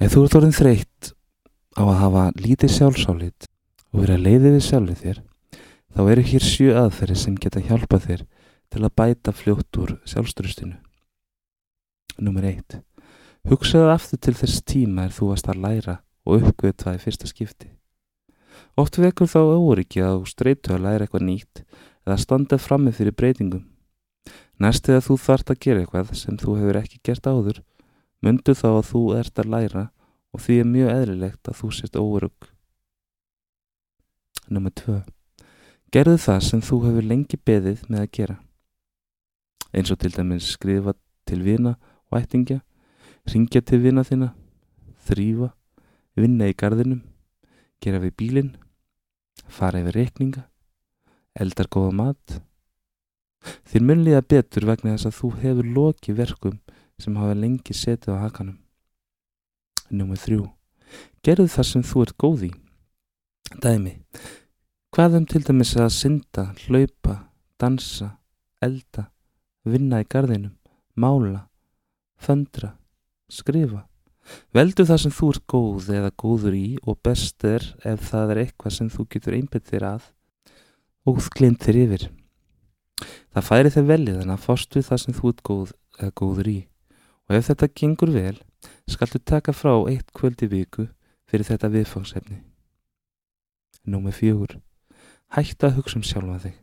Ef þú ert orðin þreytt á að hafa lítið sjálfsálit og vera leiðið við sjálfið þér, þá eru hér sjö aðferði sem geta hjálpað þér til að bæta fljótt úr sjálfstrustinu. Númer eitt. Hugsaðu aftur til þess tíma er þú varst að læra og uppgötva í fyrsta skipti. Oft vekur þá óriki að þú streytu að læra eitthvað nýtt eða standa frammi fyrir breytingum. Næst eða þú þart að gera eitthvað sem þú hefur ekki gert áður, myndu þá að þú ert að læra og því er mjög eðlilegt að þú sést óörug. Númer 2. Gerðu það sem þú hefur lengi beðið með að gera. Eins og til dæmis skrifa til vina og ættingja, ringja til vina þína, þrýfa, vinna í gardinum, gera við bílinn, fara yfir reikninga, eldar góða mat. Þér munliða betur vegna þess að þú hefur loki verkum sem hafa lengi setið á hakanum. Númer þrjú. Gerðu það sem þú ert góð í. Dæmi. Hvað um til dæmis að synda, hlaupa, dansa, elda, vinna í gardinum, mála, föndra, skrifa. Veldu það sem þú ert góð eða góður í og best er ef það er eitthvað sem þú getur einbett þér að og glind þér yfir. Það færi þér velið en að fórst við það sem þú ert góð eða góður í og ef þetta gengur vel skaltu taka frá eitt kvöldi viku fyrir þetta viðfangsefni. Númið fjögur. Hættu að hugsa um sjálfa þig.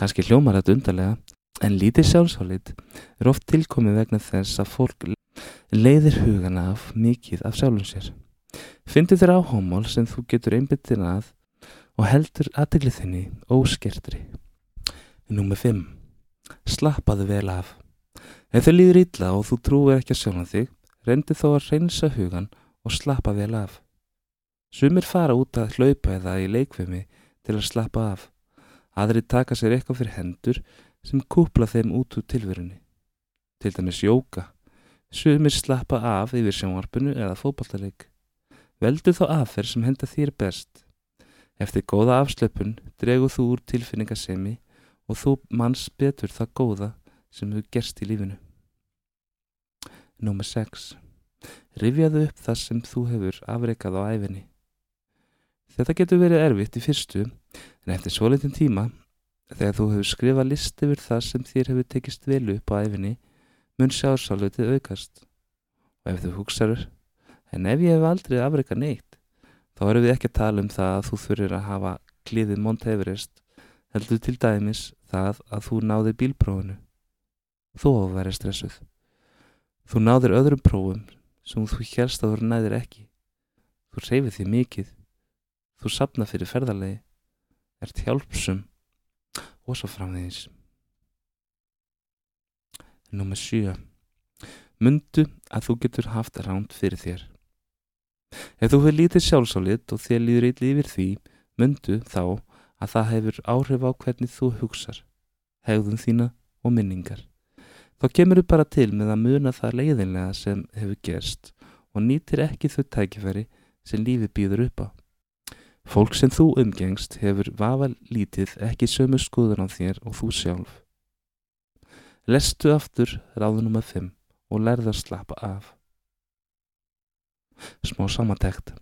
Kanski hljómar þetta undarlega en lítið sjálfsálið er oft tilkomið vegna þess að fólk leiðir hugana af mikið af sjálfum sér. Fyndu þér áhámál sem þú getur einbyttin að og heldur aðdeglið þinni óskertri. Númið 5. Slappaðu vel af. Ef þau líður illa og þú trúir ekki að sjálfa þig, reyndu þó að reynsa hugan og slappa vel af. Sumir fara út að hlaupa eða í leikvemi til að slappa af. Aðri taka sér eitthvað fyrir hendur sem kúpla þeim út úr tilverunni. Til dæmis jóka Sumir slappa af yfir sjónvarpinu eða fókbaltaleik. Veldu þá aðferð sem henda þér best. Eftir góða afslöpun dreguð þú úr tilfinningasemi og þú manns betur það góða sem þú gerst í lífinu. Númer 6. Rifjaðu upp það sem þú hefur afreikað á æfinni. Þetta getur verið erfitt í fyrstu en eftir svo litin tíma þegar þú hefur skrifað list yfir það sem þér hefur tekist vel upp á æfinni mun sjálfsálutið aukast. Og ef þú hugsaður, en ef ég hef aldrei afreikað neitt, þá erum við ekki að tala um það að þú þurfir að hafa klíðið Mount Everest, heldur til dæmis það að þú náðir bílprófunu. Að vera stressuð. Þú náðir öðrum prófum sem þú helst að þú næðir ekki. Þú reyfið því mikið. Þú sapna fyrir ferðarlegi, ert hjálpsum og svo framvegis. Númer 7. Mundu að þú getur haft ránt fyrir þér. Ef þú hefur lítið sjálfsálit og þér líður eitthvað yfir því, mundu þá að það hefur áhrif á hvernig þú hugsar, hegðun þína og minningar. Þá kemur þú bara til með að muna það leiðinlega sem hefur gerst og nýtir ekki þau tækifæri sem lífi býður upp á. Fólk sem þú umgengst hefur vafa lítið ekki sömu skoður á þér og þú sjálf. Lestu aftur ráðunum að fimm og lærða að slappa af. Smá samantækt.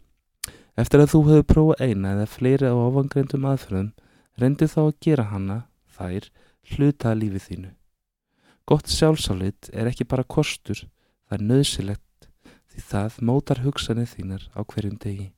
Eftir að þú hefur prófað eina eða fleiri á ofangreindum aðferðum, reyndu þá að gera hana, þær, hluta lífið þínu. Gott sjálfsálit er ekki bara kostur, það er nöðsilegt því það mótar hugsanir þínar á hverjum degi.